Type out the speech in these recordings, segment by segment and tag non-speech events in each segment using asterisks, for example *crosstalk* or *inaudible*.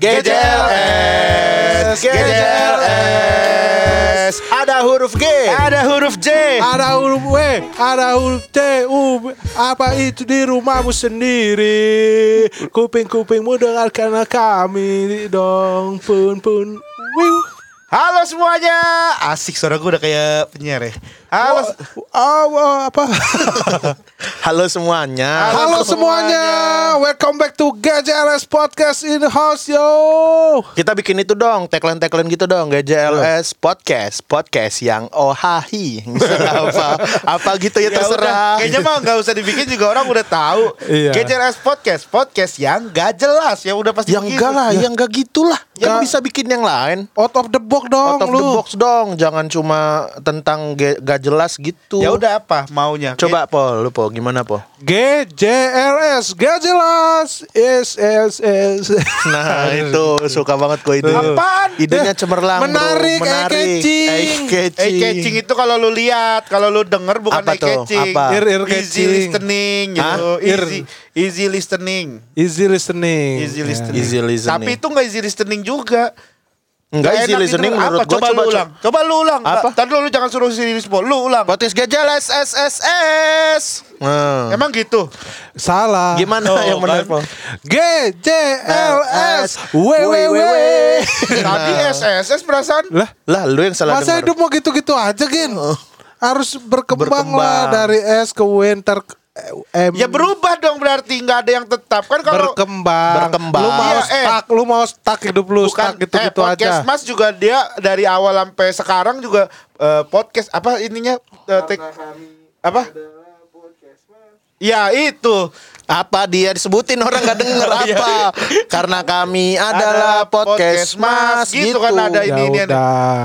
GJLS, GJLS. Ada huruf G, Ada huruf J. Ada huruf W, ada huruf T, U, apa itu di rumahmu sendiri? Kuping-kupingmu dengarkan kami dong, pun pun. Wiu. Halo semuanya. Asik suara gue udah kayak penyiar ya. Halo. Oh, oh, apa? *laughs* Halo semuanya. Halo semuanya, welcome back to GJLS Podcast in the house yo. Kita bikin itu dong, tagline-tagline gitu dong, GJLS podcast, podcast yang ohahi. *laughs* Apa? Apa gitu ya, Ya udah, terserah. Kayaknya mah nggak usah dibikin juga orang udah tahu. Iya. GJLS podcast, podcast yang gak jelas ya udah pasti yang enggak lah, yang enggak gitulah. Yang Nggak. bisa bikin yang lain. Out of the box dong Out of lu. the box dong, jangan cuma tentang ge- jelas gitu. Ya udah apa maunya? Coba Pol, lu Pol, gimana Pol? GJLS, gak jelas. Yes, yes, yes. Nah itu suka banget gue itu. Apaan? Idenya cemerlang bro. Menarik, eye-catching. Eye-catching. Eh catching itu kalau lu lihat, kalau lu denger bukan Apa eye tuh? catching. Apa? Ear, ear Easy catching. listening gitu. Easy, easy listening. Easy listening. Easy Ya. listening. Easy listening. Tapi itu nggak easy listening juga. Enggak Nggak easy listening didengar. menurut apa? gue. Coba, lu ulang. Coba lu ulang. Apa? Tadi lu jangan suruh sini respon. Lu ulang. Podcast gajah S S S. Nah. Emang gitu. Salah. Gimana Oh, yang benar kan? Pol? GJLS WWW. Tadi SSS perasaan. Lah, Lah lu yang salah masa dengar. hidup mau gitu-gitu aja, Gin? Harus berkembang, Berkembang. lah dari S ke W ntar ke M. Ya berubah dong berarti nggak ada yang tetap kan kalau berkembang. Berkembang. Lu mau Iya, eh. stuck, lu mau stuck hidup lu bukan stuck gitu-gitu eh, podcast aja. Mas juga dia dari awal sampai sekarang juga eh, podcast apa ininya eh, tek- apa? Ya itu. Apa dia disebutin orang nggak denger *laughs* Oh, iya. apa? Karena kami adalah podcast Mas gitu, gitu. kan ada Ya ini ini.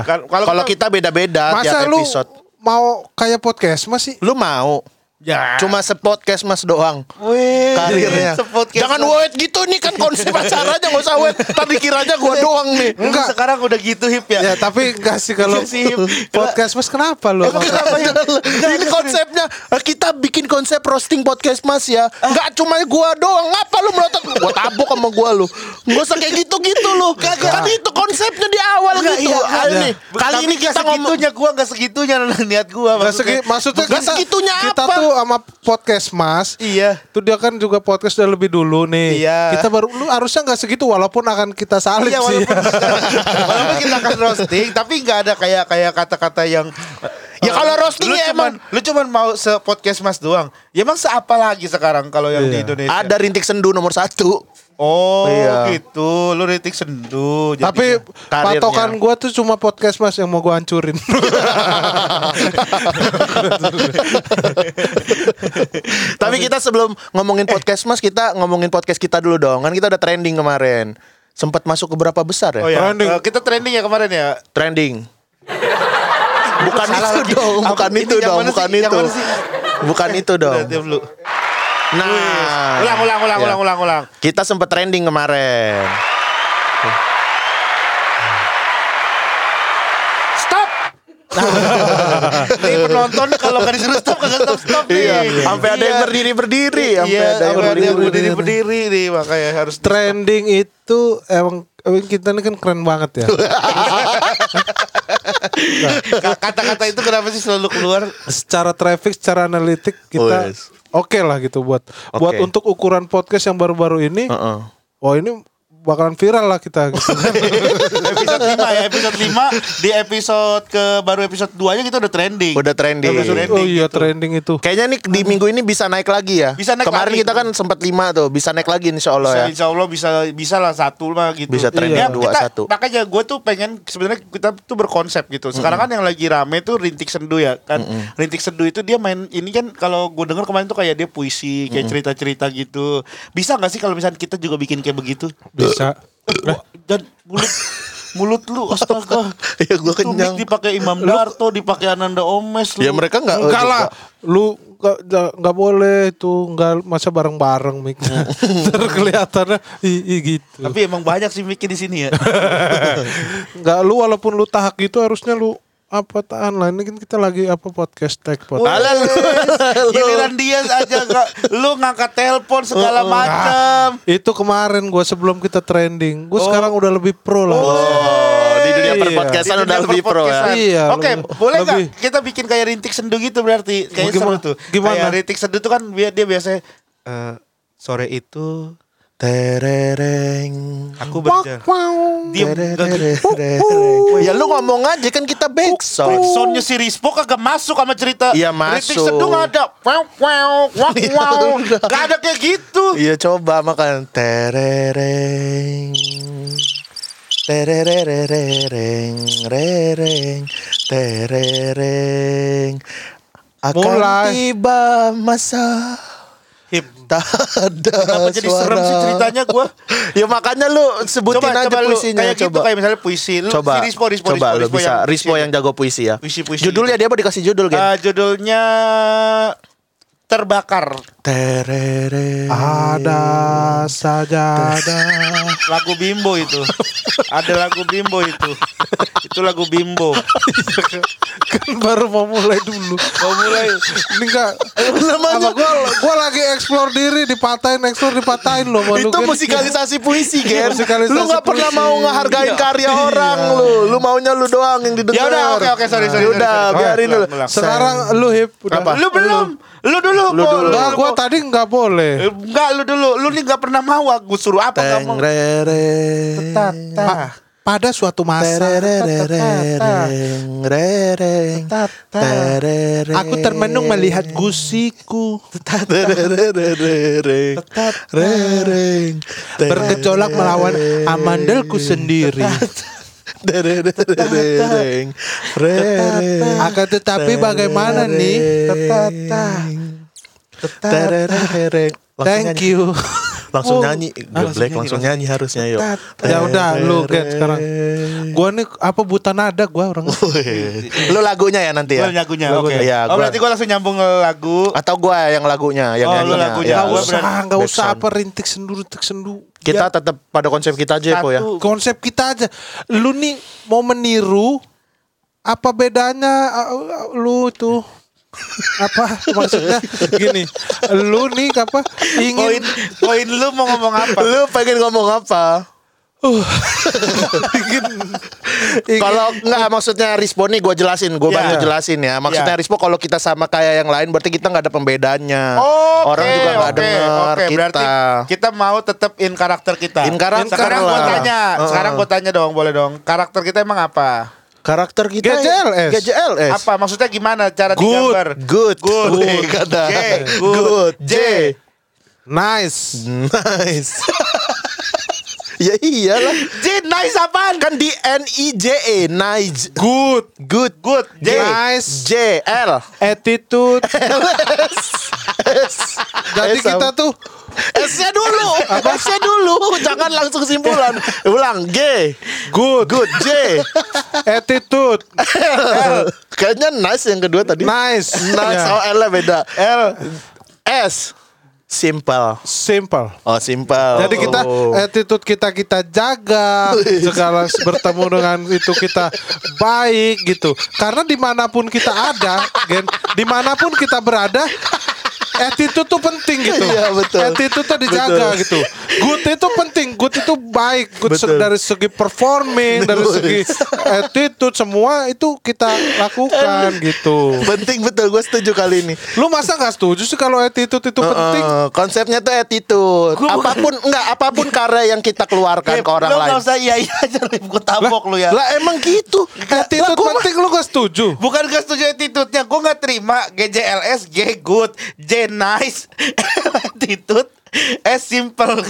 Kan, kalau Kalau kita, beda-beda Masa tiap lu episode. mau kayak podcast Mas sih? Lu mau? Ya Cuma sepodcast Mas doang. Wih, karirnya. sepodcast Jangan wait gitu nih kan konsep acaranya nggak usah wait. Tadi kiranya gua doang nih. Enggak. Sekarang udah gitu hip ya. Ya tapi enggak sih kalau podcast Mas kenapa lu? Emang kenapa ya? Ini konsepnya eh, kita bikin konsep roasting podcast Mas ya. Enggak cuma gua doang. Ngapa lu melotot? Gua tabok sama gua lu. Enggak usah kayak gitu-gitu lu. Kan itu konsepnya di awal Enggak, gitu. iya, ini kali Tapi ini nggak kita ngomong segitunya gua enggak segitunya niat gua Nggak maksudnya Nggak kita, segitunya kita apa? Tuh sama podcast Mas Iya. Tuh dia kan juga podcast udah lebih dulu nih. Iya. Kita baru lu harusnya nggak segitu walaupun akan kita salib Iya sih. walaupun, *laughs* walaupun kita akan roasting tapi nggak ada kayak kayak kata-kata yang Ya kalau roasting lu ya cuman, lu cuman mau se podcast mas doang. Ya emang seapa lagi sekarang kalau yang di Iya. Indonesia? Ada rintik sendu nomor satu. Oh Iya. gitu. Lu ritik sendu. Tapi Karirnya. patokan gua tuh cuma podcast Mas yang mau gua hancurin. *laughs* Tapi kita sebelum ngomongin podcast Mas, kita ngomongin podcast kita dulu dong. Kan kita udah trending kemarin. Sempat masuk ke berapa besar ya? Oh ya, Trending. eh, kita trending ya kemarin ya. Trending. Bukan Salah itu dong, bukan itu dong, bukan itu. Bukan itu dong. Nah, Ulang, ulang, ulang, Ya. ulang, ulang, ulang. kita sempat trending kemarin. Stop. *laughs* Nih penonton kalau nggak disuruh stop kagak stop stop nih. Iya, sampai ada yang Iya. berdiri berdiri, Iya, sampai ada yang sampai ada yang berdiri. berdiri berdiri nih makanya harus di- Trending itu emang kita ini kan keren banget ya. *laughs* Ka- Kata-kata itu kenapa sih selalu keluar? secara traffic, secara analitik kita Oh, yes. Oke lah gitu buat buat Oke. untuk ukuran podcast yang baru-baru ini. Heeh. Oh ini bakalan viral lah kita gitu. *laughs* episode 5 ya, episode 5 di episode ke baru episode 2 nya kita udah trending. Udah trending. Udah trending oh iya gitu. trending itu. Kayaknya nih di minggu ini bisa naik lagi ya. Bisa naik Kemarin lagi. kita kan sempat lima tuh, bisa naik lagi insya Allah Bisa, ya. insya Allah bisa bisa lah satu lah gitu. Bisa trending Ya, dua, kita- satu. Makanya gue tuh pengen sebenarnya kita tuh berkonsep gitu. Sekarang kan yang lagi rame tuh rintik sendu ya kan. Rintik sendu itu dia main ini kan kalau gue dengar kemarin tuh kayak dia puisi kayak cerita-cerita gitu. Bisa nggak sih kalau misalnya kita juga bikin kayak begitu? Bisa. Wah, Dan mulut mulut lu *laughs* astaga. Ya, gua Itu kenyang. mic dipakai Imam Darto, dipakai Ananda Omes lu. Ya mereka nggak Enggak lah. Lu nggak boleh tuh nggak masa bareng-bareng mik. *laughs* Ntar kelihatannya i, i gitu. Tapi emang banyak sih mic di sini ya. *laughs* Nggak lu walaupun lu tahak gitu harusnya lu apa tahan lah ini kan kita lagi apa podcast tag podcast. Alah, lu. Giliran dia aja nggak- lu ngangkat telepon segala macam. Itu kemarin gue sebelum kita trending, gue sekarang udah lebih pro lah. Oh, di dunia Iya. perpodcastan Di udah dunia lebih pro ya. Iya, Oke, lebih- boleh nggak kita bikin kayak rintik sendu gitu berarti? Kayak Gimana? seru tuh. Gimana? Kayak rintik sendu tuh kan dia, dia biasanya eh, sore itu Terereng. aku berjalan. Diem. Terereng. Ya lu ngomong aja kan kita backsound. Soundnya si Rispo kagak masuk sama cerita. Iya, Rintik masuk. sendu nggak ada. Wow, wow, wow, wow. Gak ada kayak gitu. Iya coba makan terereng. Terereng, rereng, terereng. Akan Mulai. tiba masa Hip. tak ada Kenapa jadi suara. serem sih ceritanya gua? Ya makanya lu sebutin Coba, aja coba lu puisinya kayak gitu coba. kayak misalnya puisi lu coba, si Rispo, Rispo, coba Rispo, lu Rispo bisa yang Rispo yang jago puisi ya. Puisi-puisi Judulnya dia apa dikasih judul kan? Eh, judulnya terbakar Terereng. Ada sajadah. lagu bimbo itu ada lagu bimbo itu itu lagu bimbo kan baru mau mulai dulu. mau mulai Ini enggak sama gua gua lagi explore diri dipatahin explore dipatahin loh sama lu, Itu Gen. musikalisasi puisi, Gen. Musikalisasi Lu gak pernah mau ngehargain karya orang lu. Lu maunya lu doang yang didengar. Ya udah, oke, oke, sorry, sorry, udah, sorry, sorry. biarin dulu. Sekarang lu hip udah. Apa? lu belum lu dulu Lu dulu. Enggak, gua tadi enggak boleh. enggak lu dulu. Lu nih nggak pernah mau aku suruh apa Teng mau. Tata. Pada suatu masa. aku termenung melihat gusiku. Bergejolak melawan amandelku sendiri. Akan tetapi bagaimana nih? Thank you. Langsung Oh. nyanyi. Black langsung nyanyi harusnya yuk. Ya udah lu get sekarang. Gua nih apa buta nada gua orang. *laughs* Lu lagunya ya nanti ya. Lu lagunya oke Lagunya, iya, oh gua- berarti gua langsung nyambung ke lagu Atau gua yang lagunya, yang Oh, lu nyanyinya. lagunya. Ya, Gak usah, nggak usah apa rintik sendu rintik sendu. Kita Ya, tetap pada konsep kita aja po ya. Satu. konsep kita aja. Lu nih mau meniru apa bedanya uh, uh, lu itu apa maksudnya gini lu nih apa poin ingin poin lu mau ngomong apa Lu pengen ngomong apa? ingin Kalau nggak maksudnya Rispo nih gue jelasin, gue Ya. bantu jelasin ya. Maksudnya Ya. Rispo kalau kita sama kayak yang lain berarti kita nggak ada pembedaannya. Oke, Orang juga nggak oke, denger oke. kita. Berarti kita mau tetap in karakter kita. In karakter Sekarang gue tanya, Heeh. sekarang gue tanya dong, boleh dong. Karakter kita emang apa? Karakter kita GJLS. GJLS. Apa maksudnya gimana cara Good, digambar? Good, Good. Good. Kata. G, Good, good. J, nice nice. *laughs* ya iyalah. J nice apaan? Kan di N I J E, nice. good Good, Good. J. Nice. J L. attitude *laughs* S. jadi S kita apa? tuh S-nya dulu. S-nya dulu. Jangan langsung simpulan. Ulang. G. good Good. J. attitude L. Kayaknya nice yang kedua tadi. nice Nice. Ya. Oh, L nya beda. L. S. Simple. simple Oh, simple. Jadi kita Oh. attitude kita kita jaga segala bertemu dengan itu kita baik gitu. Karena di mana pun kita ada, gen, di mana pun kita berada, attitude tuh penting gitu. Iya, betul. Attitude tuh dijaga Betul. gitu. Good itu penting, good itu baik, good Betul. dari segi performing, dari segi attitude semua itu kita lakukan gitu. penting betul. Gue setuju kali ini. Lu masa nggak setuju sih kalau attitude itu penting? Eh, konsepnya tuh attitude. apa pun enggak apa pun karya yang kita keluarkan ke orang lu lain. nggak usah iya iya aja. Gue tabok lu ya. Lah emang gitu. Attitude Lah, gua penting lu gak setuju? Bukan gak setuju attitude-nya Gue gak terima GJLS G good J nice *laughs* Attitude S simple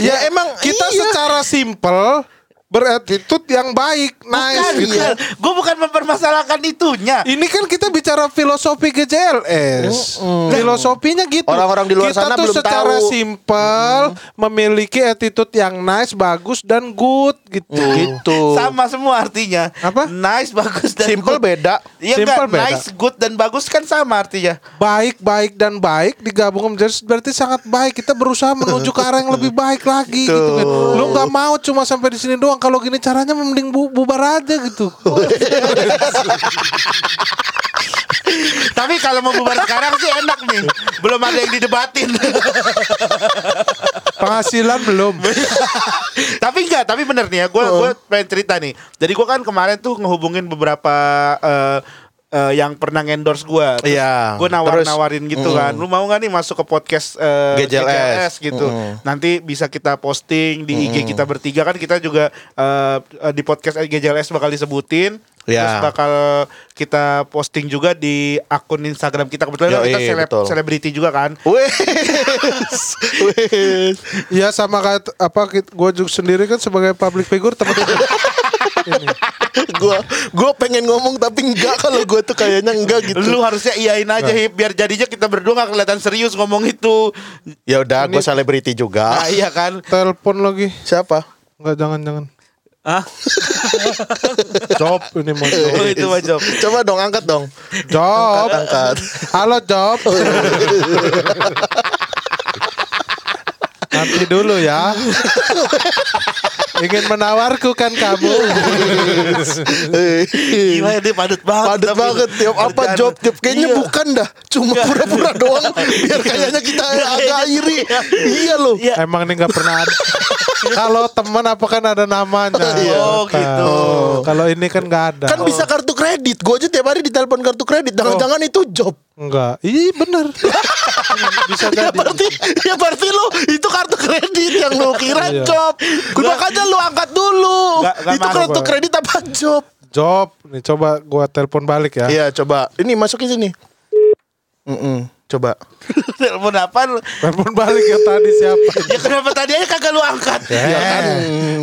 Ya emang kita iya. secara simple berattitude yang baik, nice Bukan, gitu. bukan. Gue bukan mempermasalahkan itunya Ini kan kita bicara filosofi GJLS. Filosofinya gitu. Orang-orang di luar kita sana tuh belum secara tahu. simple memiliki attitude yang nice, bagus dan good gitu. Gitu. Sama semua artinya Apa? Nice, bagus dan Simple good beda. Iya Simple enggak, beda. nice, good dan bagus kan sama artinya Baik, baik dan baik digabung menjadi berarti sangat baik. Kita berusaha menuju ke arah yang lebih baik lagi gitu kan. Lu nggak mau cuma sampai di sini doang. Kalau gini caranya mending bu- bubar aja gitu. *laughs* Tapi kalau mau bubar sekarang sih enak nih. Belum ada yang didebatin. *laughs* Penghasilan belum. *laughs* tapi enggak, tapi bener nih ya. Gue gue pengen cerita nih. Jadi gue kan kemarin tuh ngehubungin beberapa eh, eh, yang pernah endorse gue. Iya. Gue nawar Terus, nawarin gitu mm. kan. Lu mau nggak nih masuk ke podcast eh, GJLS? gitu. Mm. Nanti bisa kita posting di IG kita bertiga kan kita juga eh, di podcast GJLS bakal disebutin. Ya. Terus bakal kita posting juga di akun Instagram kita. Kebetulan Yoi, kita seleb- betul. selebriti juga kan. Wes. Wes. Iya sama kayak apa gue juga sendiri kan sebagai public figure teman gua gua pengen ngomong tapi enggak kalau gua tuh kayaknya enggak gitu. Lu harusnya iyain aja Hip biar jadinya kita berdua gak kelihatan serius ngomong itu. Ya udah, gua selebriti juga. Nah, iya kan? telepon lagi. Siapa? Enggak jangan jangan. Ah, *laughs* Job ini mau job. oh, itu mah job. Coba dong angkat dong. Job. Angkat. Halo Job. Nanti dulu ya. Ingin menawarku kan kamu. Gila dia padat banget. Padat tapi banget tiap apa kerjaan. job job kayaknya Iya. bukan dah cuma pura-pura doang *laughs* biar kayaknya kita agak iri *laughs* iya loh Iya. Emang ini nggak pernah ada. Kalau teman apa kan ada namanya. Iya. Oh, gitu. Kalau ini kan nggak ada. kan bisa kartu kredit gua aja tiap hari ditelepon kartu kredit jangan-jangan itu job Enggak. Iya bener. *laughs* bisa ya jadi. berarti ya berarti lu itu kartu kredit yang lu kira Iya. job gua makanya lu angkat dulu nggak itu kartu kredit apa job Job. Nih coba gua telepon balik ya. iya coba ini masukin sini Mm-mm. Coba *laughs* Telepon apa lu? Telepon balik ya tadi siapa? *laughs* Ya kenapa tadi aja kagak lu angkat? Ya kan.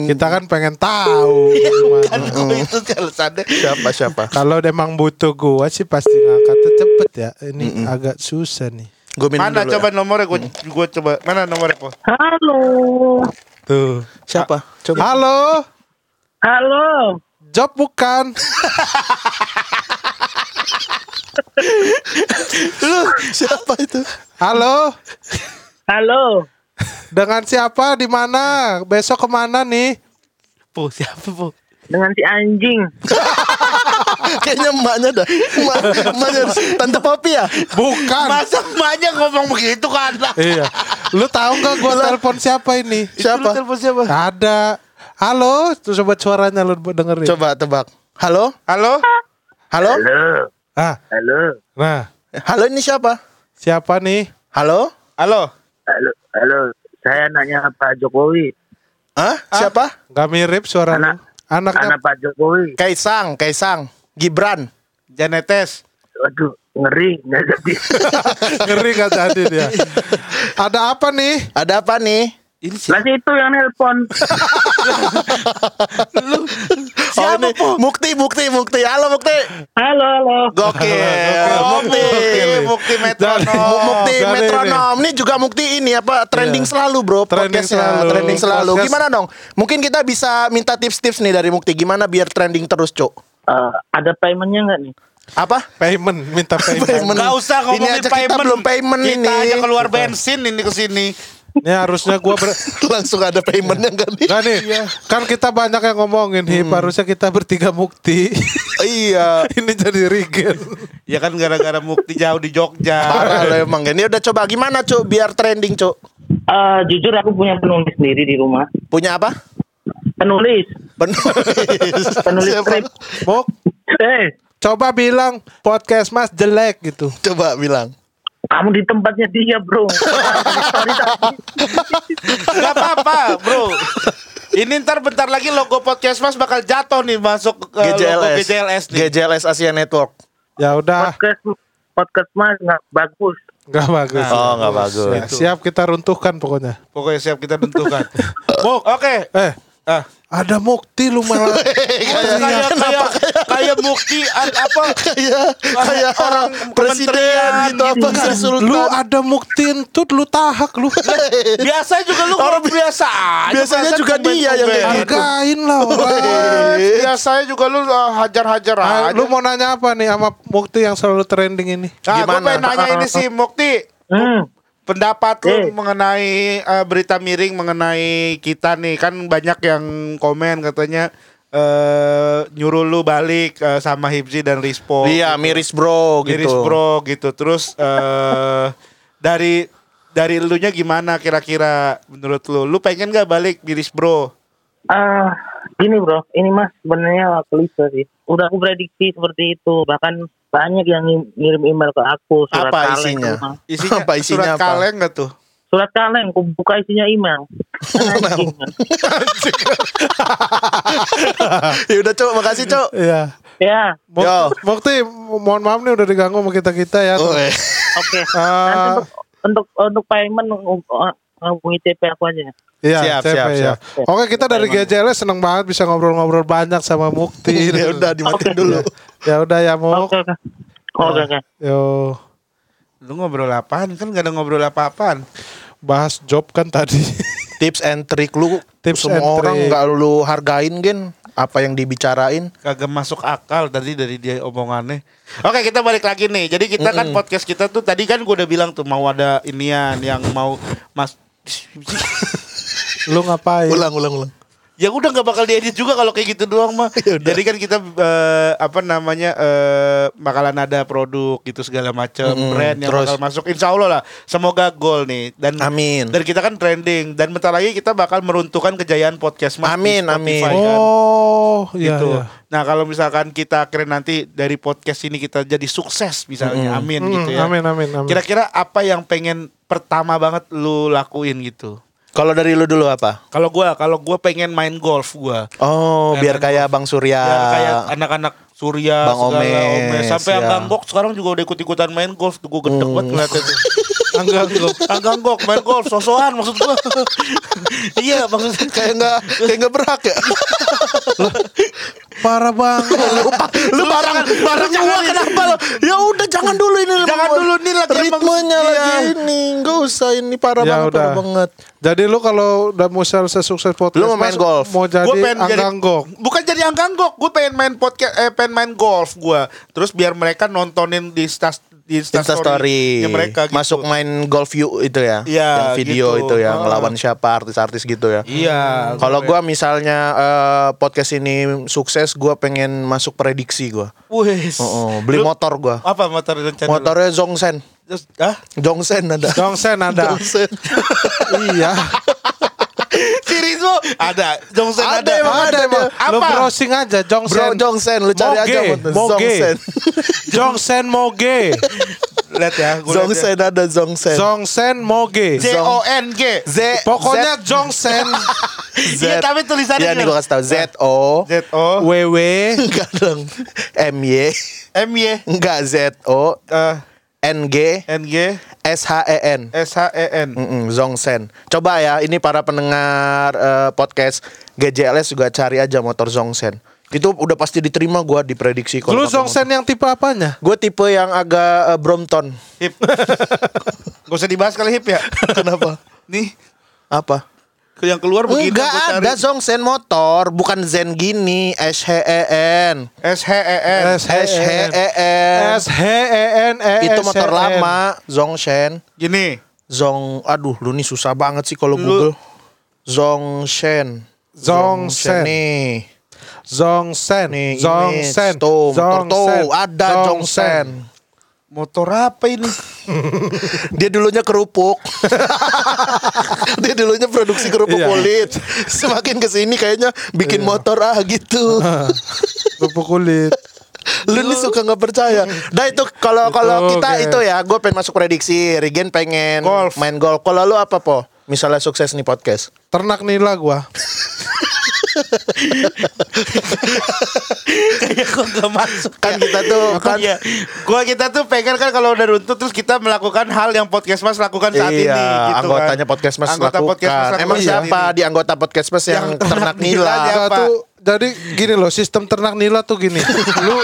Kita kan pengen tahu. *laughs* Ya kan gua itu alasannya. siapa siapa Kalau emang butuh gua sih pasti ngangkatnya cepet ya. Ini agak susah nih. gua minum Mana dulu coba ya. nomornya gua gua coba. Mana nomornya kok? Halo. Tuh. siapa coba Halo. Halo. Job bukan. Lu siapa itu Halo. Halo. Dengan siapa di mana? Besok ke mana nih? Po, siapa po? Dengan si anjing. *laughs* kayaknya emaknya dah Emak, emaknya tante Popi ya Bukan. Masa emaknya ngomong begitu kan? iya. Lu tahu nggak gua telepon siapa ini? siapa Telepon siapa? Ada. Halo, tuh coba suaranya lu dengerin. coba tebak halo Halo? halo Halo. Ah, Halo. nah, halo ini siapa siapa nih? halo Halo? Halo. Halo. Saya anaknya Pak Jokowi. Hah? siapa Gak mirip suara Anak. Anaknya Anak Pak Jokowi. Kaisang Kaisang Gibran Janetes. Waduh, ngeri. Nggak jadi. *laughs* ngeri gak tadi dia. Ada apa nih? ada apa nih Ini Lah siapa? itu yang nelpon. *laughs* oh ini Mukti Mukti Mukti halo Mukti Halo, halo. gokil Oh, Mukti Mukti, Mukti Metronom. Mu- Mukti metronom ini juga Mukti ini apa trending Iya. selalu bro Trending selalu. trending selalu Podcast. gimana dong mungkin kita bisa minta tips-tips nih dari Mukti gimana biar trending terus cok Eh, ada paymentnya nggak nih? apa Payment, minta payment. Payment. Gak usah Ini ngomongin aja kita payment. belum payment kita ini. aja keluar bensin ini ke sini. Ini harusnya gua ber *laughs* langsung ada paymentnya kan nih Gak nih, kan kita banyak yang ngomongin Hip, harusnya kita bertiga mukti. *laughs* iya *laughs* Ini jadi regen. Ya kan gara-gara Mukti jauh di Jogja. parah lo emang ini udah coba gimana cok biar trending cok Eh, jujur aku punya penulis sendiri di rumah. punya apa Penulis. penulis Penulis Siapa? skrip. Muk, Eh, coba bilang podcast mas jelek gitu. coba bilang kamu di tempatnya dia, Bro. Sorry, tapi Gak apa-apa bro. Ini ntar bentar lagi logo podcast mas bakal jatuh nih masuk ke logo GJLS GJLS nih. GJLS Asia Network Ya udah, podcast podcast Mas nggak bagus. nggak bagus. oh nggak bagus Ya, siap kita runtuhkan pokoknya. Pokoknya siap kita tentukan. Muk, *laughs* oke. Eh, Ah. ada mukti lu malah. *laughs* Kayak kayak kayak Mukti an- apa? kayak kayak orang presiden gitu apa gitu. Sri Sultan lu ada mukti entut lu tahak lu. *laughs* Biasa juga lu orang biasa aja. biasanya Biasa juga dia yang gitu. Hargain lah *laughs* orang. Biasanya juga lu uh, hajar-hajar Ah, aja. lu mau nanya apa nih sama Mukti yang selalu trending ini? Nah, gue Gimana? pengen nanya ini sih Mukti. Hmm. Pendapat lu Eh. mengenai eh, berita miring mengenai kita nih kan banyak yang komen katanya eh nyuruh lu balik eh, sama Hipzi dan Rispo. Iya, gitu. miris bro gitu. Miris bro gitu. Terus eh dari dari elunya gimana kira-kira menurut lu? Lu pengen gak balik miris bro? Ah, gini bro, ini mas sebenarnya klise sih. Udah aku prediksi seperti itu. Bahkan banyak yang ngirim email ke aku. Surat Apa kaleng isinya? rumah. Isinya, Apa isinya surat apa? kaleng gak tuh? Surat kaleng, aku buka isinya email. *laughs* Anjing, kan. *laughs* ya udah cok, makasih cok. Iya. ya, Yo. Mukti, mohon maaf nih udah diganggu sama kita-kita ya. Oh, eh. oke. Ah. Nanti untuk untuk untuk payment uh, hubungi CP aku aja. Iya, Siap, CP, siap, ya. siap. Oke, kita dari GJLS seneng banget bisa ngobrol-ngobrol banyak sama Mukti. *laughs* ya udah dimatiin dulu. Ya udah ya, Muk. Oke, oke. Oke, oke. Yo, Lu ngobrol apaan? Kan gak ada ngobrol apa-apaan. bahas job kan tadi. Tips and trick lu Tips semua and orang trick. nggak lu hargain gen apa yang dibicarain. kagak masuk akal tadi dari dia omongannya. Oke kita balik lagi nih. Jadi kita kan podcast kita tuh tadi kan gue udah bilang tuh mau ada inian yang mau mas. Lu ngapain? Ulang, ulang, ulang. Ya udah nggak bakal diedit juga kalau kayak gitu doang mah. *laughs* Jadi kan kita eh, apa namanya eh, bakalan ada produk gitu segala macam Mm-mm. brand yang Terus? bakal masuk. Insya Allah lah. Semoga gol nih dan Amin. Dan kita kan trending dan bentar lagi kita bakal meruntuhkan kejayaan podcast mas. Amin, Spotify amin. kan. Oh, iya, gitu. iya. Nah kalau misalkan kita keren nanti dari podcast ini kita jadi sukses misalnya, amin Hmm, gitu ya. Amin, amin, amin. Kira-kira apa yang pengen pertama banget lu lakuin gitu? Kalau dari lu dulu apa? Kalau gua, kalau gua pengen main golf gua. Oh, biar kayak Bang Surya. Biar kayak anak-anak Surya, Bang segala Omes, sampai ya. yang ganggok sekarang juga udah ikut-ikutan main golf tuh gua gedek Hmm. banget ngeliatnya tuh. Angganggok, angganggok main golf, sosokan maksud gua. *laughs* iya maksudnya kayak nggak kayak nggak berhak ya. *laughs* Parah banget. lu barang barang gua kenapa lo? Ya udah jangan dulu ini. Jangan dulu, ini lagi ritmenya iya. lagi ini. Enggak usah ini parah Ya banget, udah. parah banget. Jadi lu kalau udah mau sukses sukses podcast, Lu mau main golf? Mau jadi Gua pengen jadi angganggok. bukan jadi angganggok gue pengen main podcast eh pengen main golf gue terus biar mereka nontonin di stas di Insta story. mereka gitu. Masuk main golf view itu ya. Iya, Yang video gitu. itu ya, Ah. ngelawan siapa artis-artis gitu ya. iya Kalau gua misalnya eh, podcast ini sukses, gua pengen masuk prediksi gua. Wes. Oh, oh, beli Lu- motor gua. apa motor rencana? Motornya Zongsen. Terus, ah Jongsen ada. Jongsen ada. *laughs* Jongsen. iya. Rizzo ada Jongsen ada, Ada, emang Ada emang. Lu Apa? browsing aja Bro Jongsen. Jongsen, lu cari aja Moge, motor. Moge. Zongsen. *laughs* Jongsen Moge. lihat ya lihat ya. Zongsen ada Zongsen. Jongsen Moge. J O N G Z Pokoknya Jongsen *laughs* Z. Iya, tapi tulisannya Iya nih gua kasih tahu Z O Z O WW *laughs* enggak dong. M Y M Y enggak Z O eh, N G N G S H E N. S H E N Mm-mm, Zongsen. Coba ya, ini para pendengar eh, podcast GJLS juga cari aja motor Zongsen. Itu udah pasti diterima gua diprediksi Lu Jongsen yang tipe apanya? Gue tipe yang agak eh, Brompton. hip *laughs* Gak usah dibahas kali hip ya *laughs* Kenapa? nih Apa? Yang keluar begini Enggak ada Zongsen motor, bukan Zen gini, S H E N. S H E N S H E N. S H E N E Itu motor lama, Zongshen. gini Zong, aduh lu nih susah banget sih kalau Google. Zongshen. Zongsen. nih. Zongsen. Nih, Zongsen. ini tuh, motor tuh ada Zongsen. motor apa ini *laughs* Dia dulunya kerupuk. *laughs* Dia dulunya produksi kerupuk Iya. kulit. *laughs* Semakin ke sini kayaknya bikin motor ah gitu. Kerupuk kulit. Lu nih suka nggak percaya. Nah itu kalau kalau kita oke. itu ya, gue pengen masuk prediksi. Regen pengen Golf. main golf. Kalau lu apa po? Misalnya sukses nih podcast. Ternak nila gua. Kayak kok gak masuk Kan kita tuh kan Iya, gua kita tuh pengen kan kalau udah runtut terus kita melakukan hal yang podcast mas lakukan saat iya, ini gitu anggotanya kan. podcast mas Anggota lakukan. podcast Mas lakukan Emang saat siapa ini. di anggota podcast mas yang, Yang ternak ternak nila? tuh jadi gini loh sistem ternak nila tuh gini. *laughs* Lu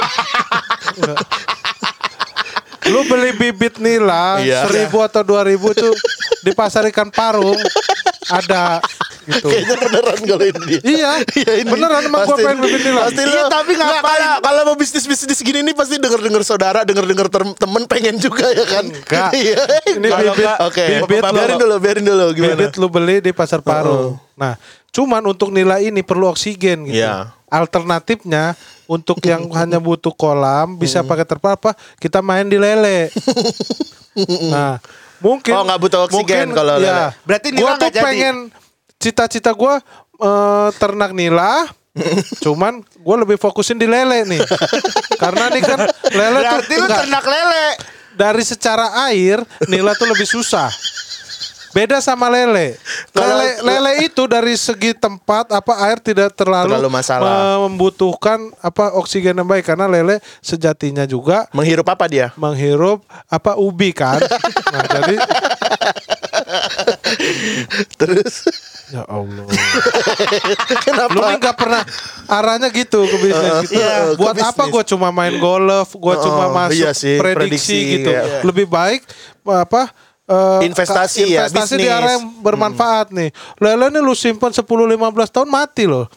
Lu beli bibit nila Iya. seribu atau dua ribu tuh di pasar ikan parung ada gitu. Kayaknya beneran kalau ini dia. Iya, ini. beneran emang gue pengen bikin nilai. Pasti Iya, tapi Nggak, ngapain? Kalau kalau mau bisnis bisnis gini nih pasti denger denger saudara, denger denger temen pengen juga ya kan? Enggak. Iya. Ini Kalau bibit- Oke. bibit biarin dulu, biarin dulu gimana? Bibit lu beli di pasar Parung. Nah, cuman untuk nilai ini perlu oksigen gitu. Iya. Alternatifnya untuk yang *laughs* hanya butuh kolam bisa Hmm. pakai terpal apa? Kita main di lele. *laughs* nah, mungkin Oh, nggak butuh oksigen mungkin, kalau lele. ya. Berarti nila gua tuh jadi. pengen cita-cita gua eh, ternak nila *laughs* Cuman gue lebih fokusin di lele nih, karena nih kan lele tuh Berarti lu enggak, ternak lele. dari secara air nila tuh lebih susah. Beda sama lele. Lele, lele itu dari segi tempat apa air tidak terlalu, Terlalu masalah. membutuhkan apa oksigen yang baik karena lele sejatinya juga Menghirup apa dia? menghirup apa ubi kan. *laughs* nah, jadi Terus ya Allah. *laughs* kenapa? Lu nih gak pernah arahnya gitu ke bisnis gitu. iya, Buat apa bisnis. gue cuma main golf, gue cuma Oh, masuk iya sih, prediksi, prediksi, gitu. iya. Lebih baik apa eh, Investasi ka- ya, investasi di arah yang bermanfaat nih. Lele nih lu simpan 10 15 tahun mati loh. *laughs*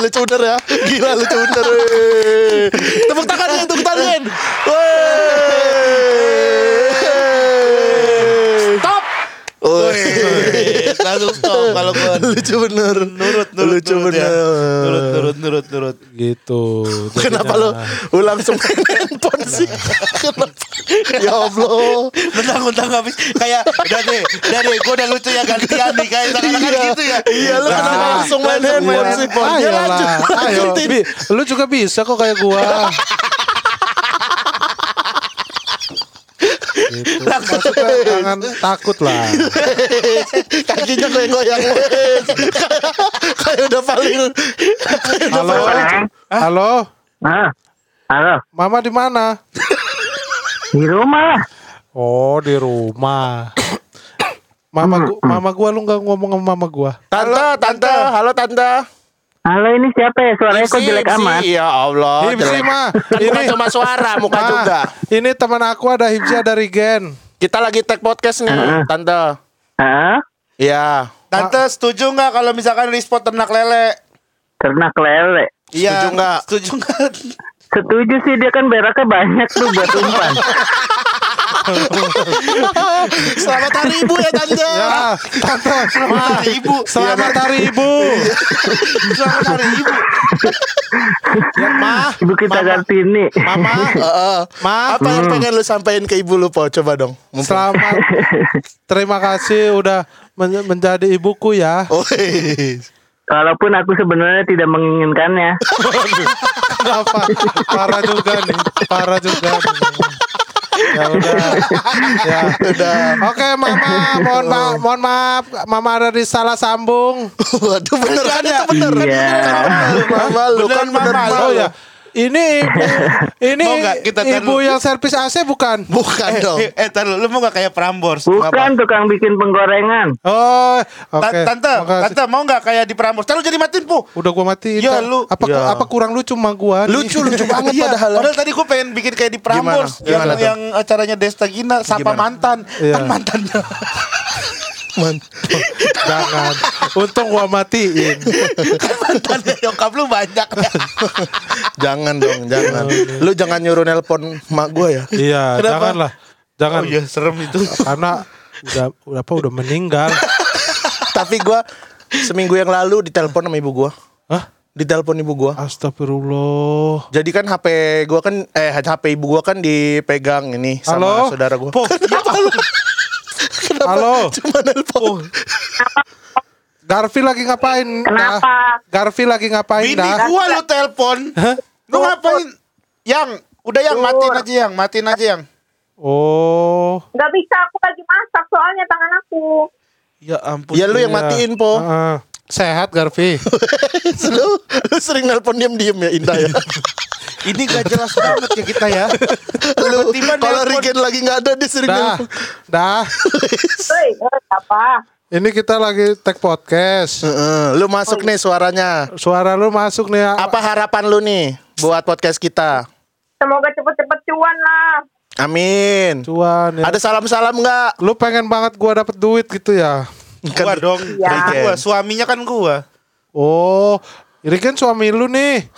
lucu bener ya Gila lucu bener. Tepuk tangan ya Tepuk tangan Stop. Weh. Langsung stop kalau gua *laughs* Lucu bener nurut nurut Lucu nurut ya. bener Nurut nurut nurut nurut. gitu. *laughs* Kenapa lo Lu langsung main handphone sih *laughs* Kenapa Ya Allah Mentang-mentang habis kayak udah deh, udah deh, gua udah lucu ya gantian nih kayak seakan-akan Iya. gitu ya. Iya lu kenapa Nah, langsung main handphone main sih. Ya lanjut ayo. lu juga bisa kok kayak gua. Gitu. Maksudnya jangan takut lah. *laughs* Kakinya goyang-goyang. *laughs* Kayak udah paling Halo, halo, Ah, halo. mama di mana? Di rumah. Oh di rumah. Mama gua, mama gua lu nggak ngomong sama mama gua. Tante, tante, halo tante. Halo, ini siapa ya? Suaranya kok Hipsi, jelek Hipsi. amat. Ya Allah. Hipsi mah, Kan ini cuma suara, muka Ma, juga. Ini teman aku ada Hibzi ada Rigen. Kita lagi tag podcast nih, tante. Hah? Iya. Tante setuju nggak kalau misalkan respot ternak lele? Ternak lele. Setuju nggak? Setuju nggak? Setuju sih dia kan beraknya banyak tuh buat *laughs* umpan. *laughs* Selamat hari ibu ya tante. Ya, tante. Selamat hari ibu. Selamat hari ibu. *laughs* Selamat hari ibu. Ya, Ma, Ibu kita Kartini. Mama, *laughs* Heeh. Ma. Apa yang pengen lu sampaikan ke ibu lu, Po? Coba dong. Mumpung- Selamat. Terima kasih udah men- menjadi ibuku ya. Oh, hei. Walaupun aku sebenarnya tidak menginginkannya. Kenapa? Parah juga nih. Parah juga nih. Ya udah. Ya udah. Oke, Mama, mohon maaf, mohon maaf. Mama ada di salah sambung. Waduh, bener kan itu bener. Iya. Mama lu kan Beneran bener mama ya. Ini ibu, *laughs* ini Mau nggak kita tar ibu yang servis AC bukan? Bukan dong. Eh, eh tar dulu, lu mau gak kayak Prambors? Bukan tukang bikin penggorengan. Oh, oke. Ta- Tante, Makasih. tante mau gak kayak di Prambors? Ntar lu jadi matiin, Pu. Udah gua matiin. Iya, Kak. lu. Apa Iya. apa kurang lucu sama gua? nih? Lucu, lucu *laughs* banget Iya, padahal. padahal tadi gue pengen bikin kayak di Prambors Gimana? yang, Gimana yang acaranya Desta Gina Sapa Gimana? Mantan Iya. Kan mantannya *laughs* Man. Jangan. Untung gua matiin. Kan mantannya nyokap lu banyak jangan dong, jangan. Lu jangan nyuruh nelpon mak gua ya. Iya, Kenapa? janganlah. Jangan. Oh iya serem itu Karena udah udah apa udah meninggal. *laughs* Tapi gua seminggu yang lalu ditelepon sama ibu gua. Hah? Ditelepon ibu gua. Astagfirullah. Jadi kan HP gua kan eh HP ibu gua kan dipegang ini sama Halo? saudara gua. Po? *laughs* *laughs* Kenapa Halo? Cuma nelpon. Garfi lagi ngapain? Kenapa? Dah? Garfi lagi ngapain Bini dah? gua lu telepon Hah? Lu ngapain Yang Udah yang matiin aja yang Matiin aja yang Oh. Nggak bisa, aku lagi masak soalnya tangan aku. Ya ampun Ya lu yang matiin po. Heeh. Sehat Garfi. *laughs* lu, lu sering nelpon diam-diam ya Indah ya. *laughs* Ini gak jelas banget ya kita ya *laughs* lu kalau. Rigen lagi nggak ada dia sering dah. nelpon. Dah. Hei, apa? Ini kita lagi tag podcast. Heeh, lu masuk nih suaranya. Suara lu masuk nih. Apa harapan lu nih buat podcast kita? Semoga cepet-cepet cuan lah. Amin. Cuan ya. Ada salam-salam nggak? Lu pengen banget gua dapet duit gitu ya? Gua dong. Iya. Kan gua, suaminya kan gua. Oh, ini kan suami lu nih.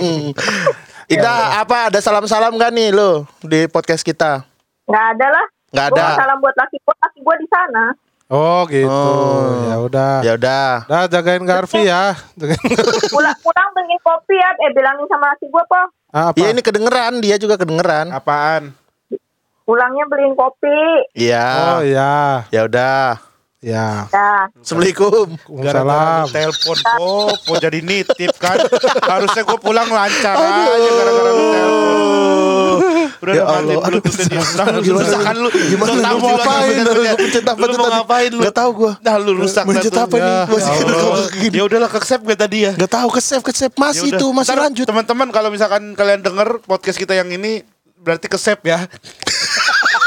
*laughs* Ida, apa ada salam-salam nggak nih lo di podcast kita? Nggak ada lah. Gua ada. mau salam buat laki gua, laki gua di sana. Oh gitu. Oh. Ya udah. Ya udah. Dah jagain Garfi ya. Pulang pulang beliin kopi ya. Eh bilangin sama laki gua po. Ah, apa? Iya ini kedengeran, dia juga kedengeran. Apaan? Pulangnya beliin kopi. Iya. Oh ya. Ya udah. Ya. Ya. Assalamualaikum. Salam. telepon kok, mau jadi nitip kan. Harusnya gue pulang lancar aja gara-gara lu telepon. Udah Ya Allah, aduh. Lu Gimana? rusak kan lu. Gimana? Lu Lu mau ngapain? Lu pencet apa Lu tuh mau tadi? ngapain lu? Nggak tahu gua. Nah lu rusak Mencet apa nih? Ya, Masih ya. Ya udahlah ke save gak tadi ya? Gak tahu ke save ke save masih Ya itu masih lanjut. Teman-teman kalau misalkan kalian denger podcast kita yang ini berarti ke save ya.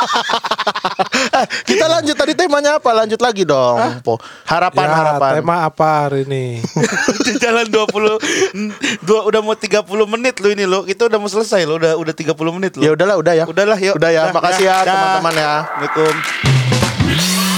*laughs* Kita lanjut tadi temanya apa? Lanjut lagi dong. Po. Harapan Ya, harapan. tema apa hari ini? *laughs* Di jalan 20 dua, udah mau 30 menit lu ini lo. Itu udah mau selesai lo. Udah udah 30 menit lo. Ya udahlah udah ya. Udahlah yuk. Udah ya. Dah, Makasih ya teman-teman ya. Assalamualaikum.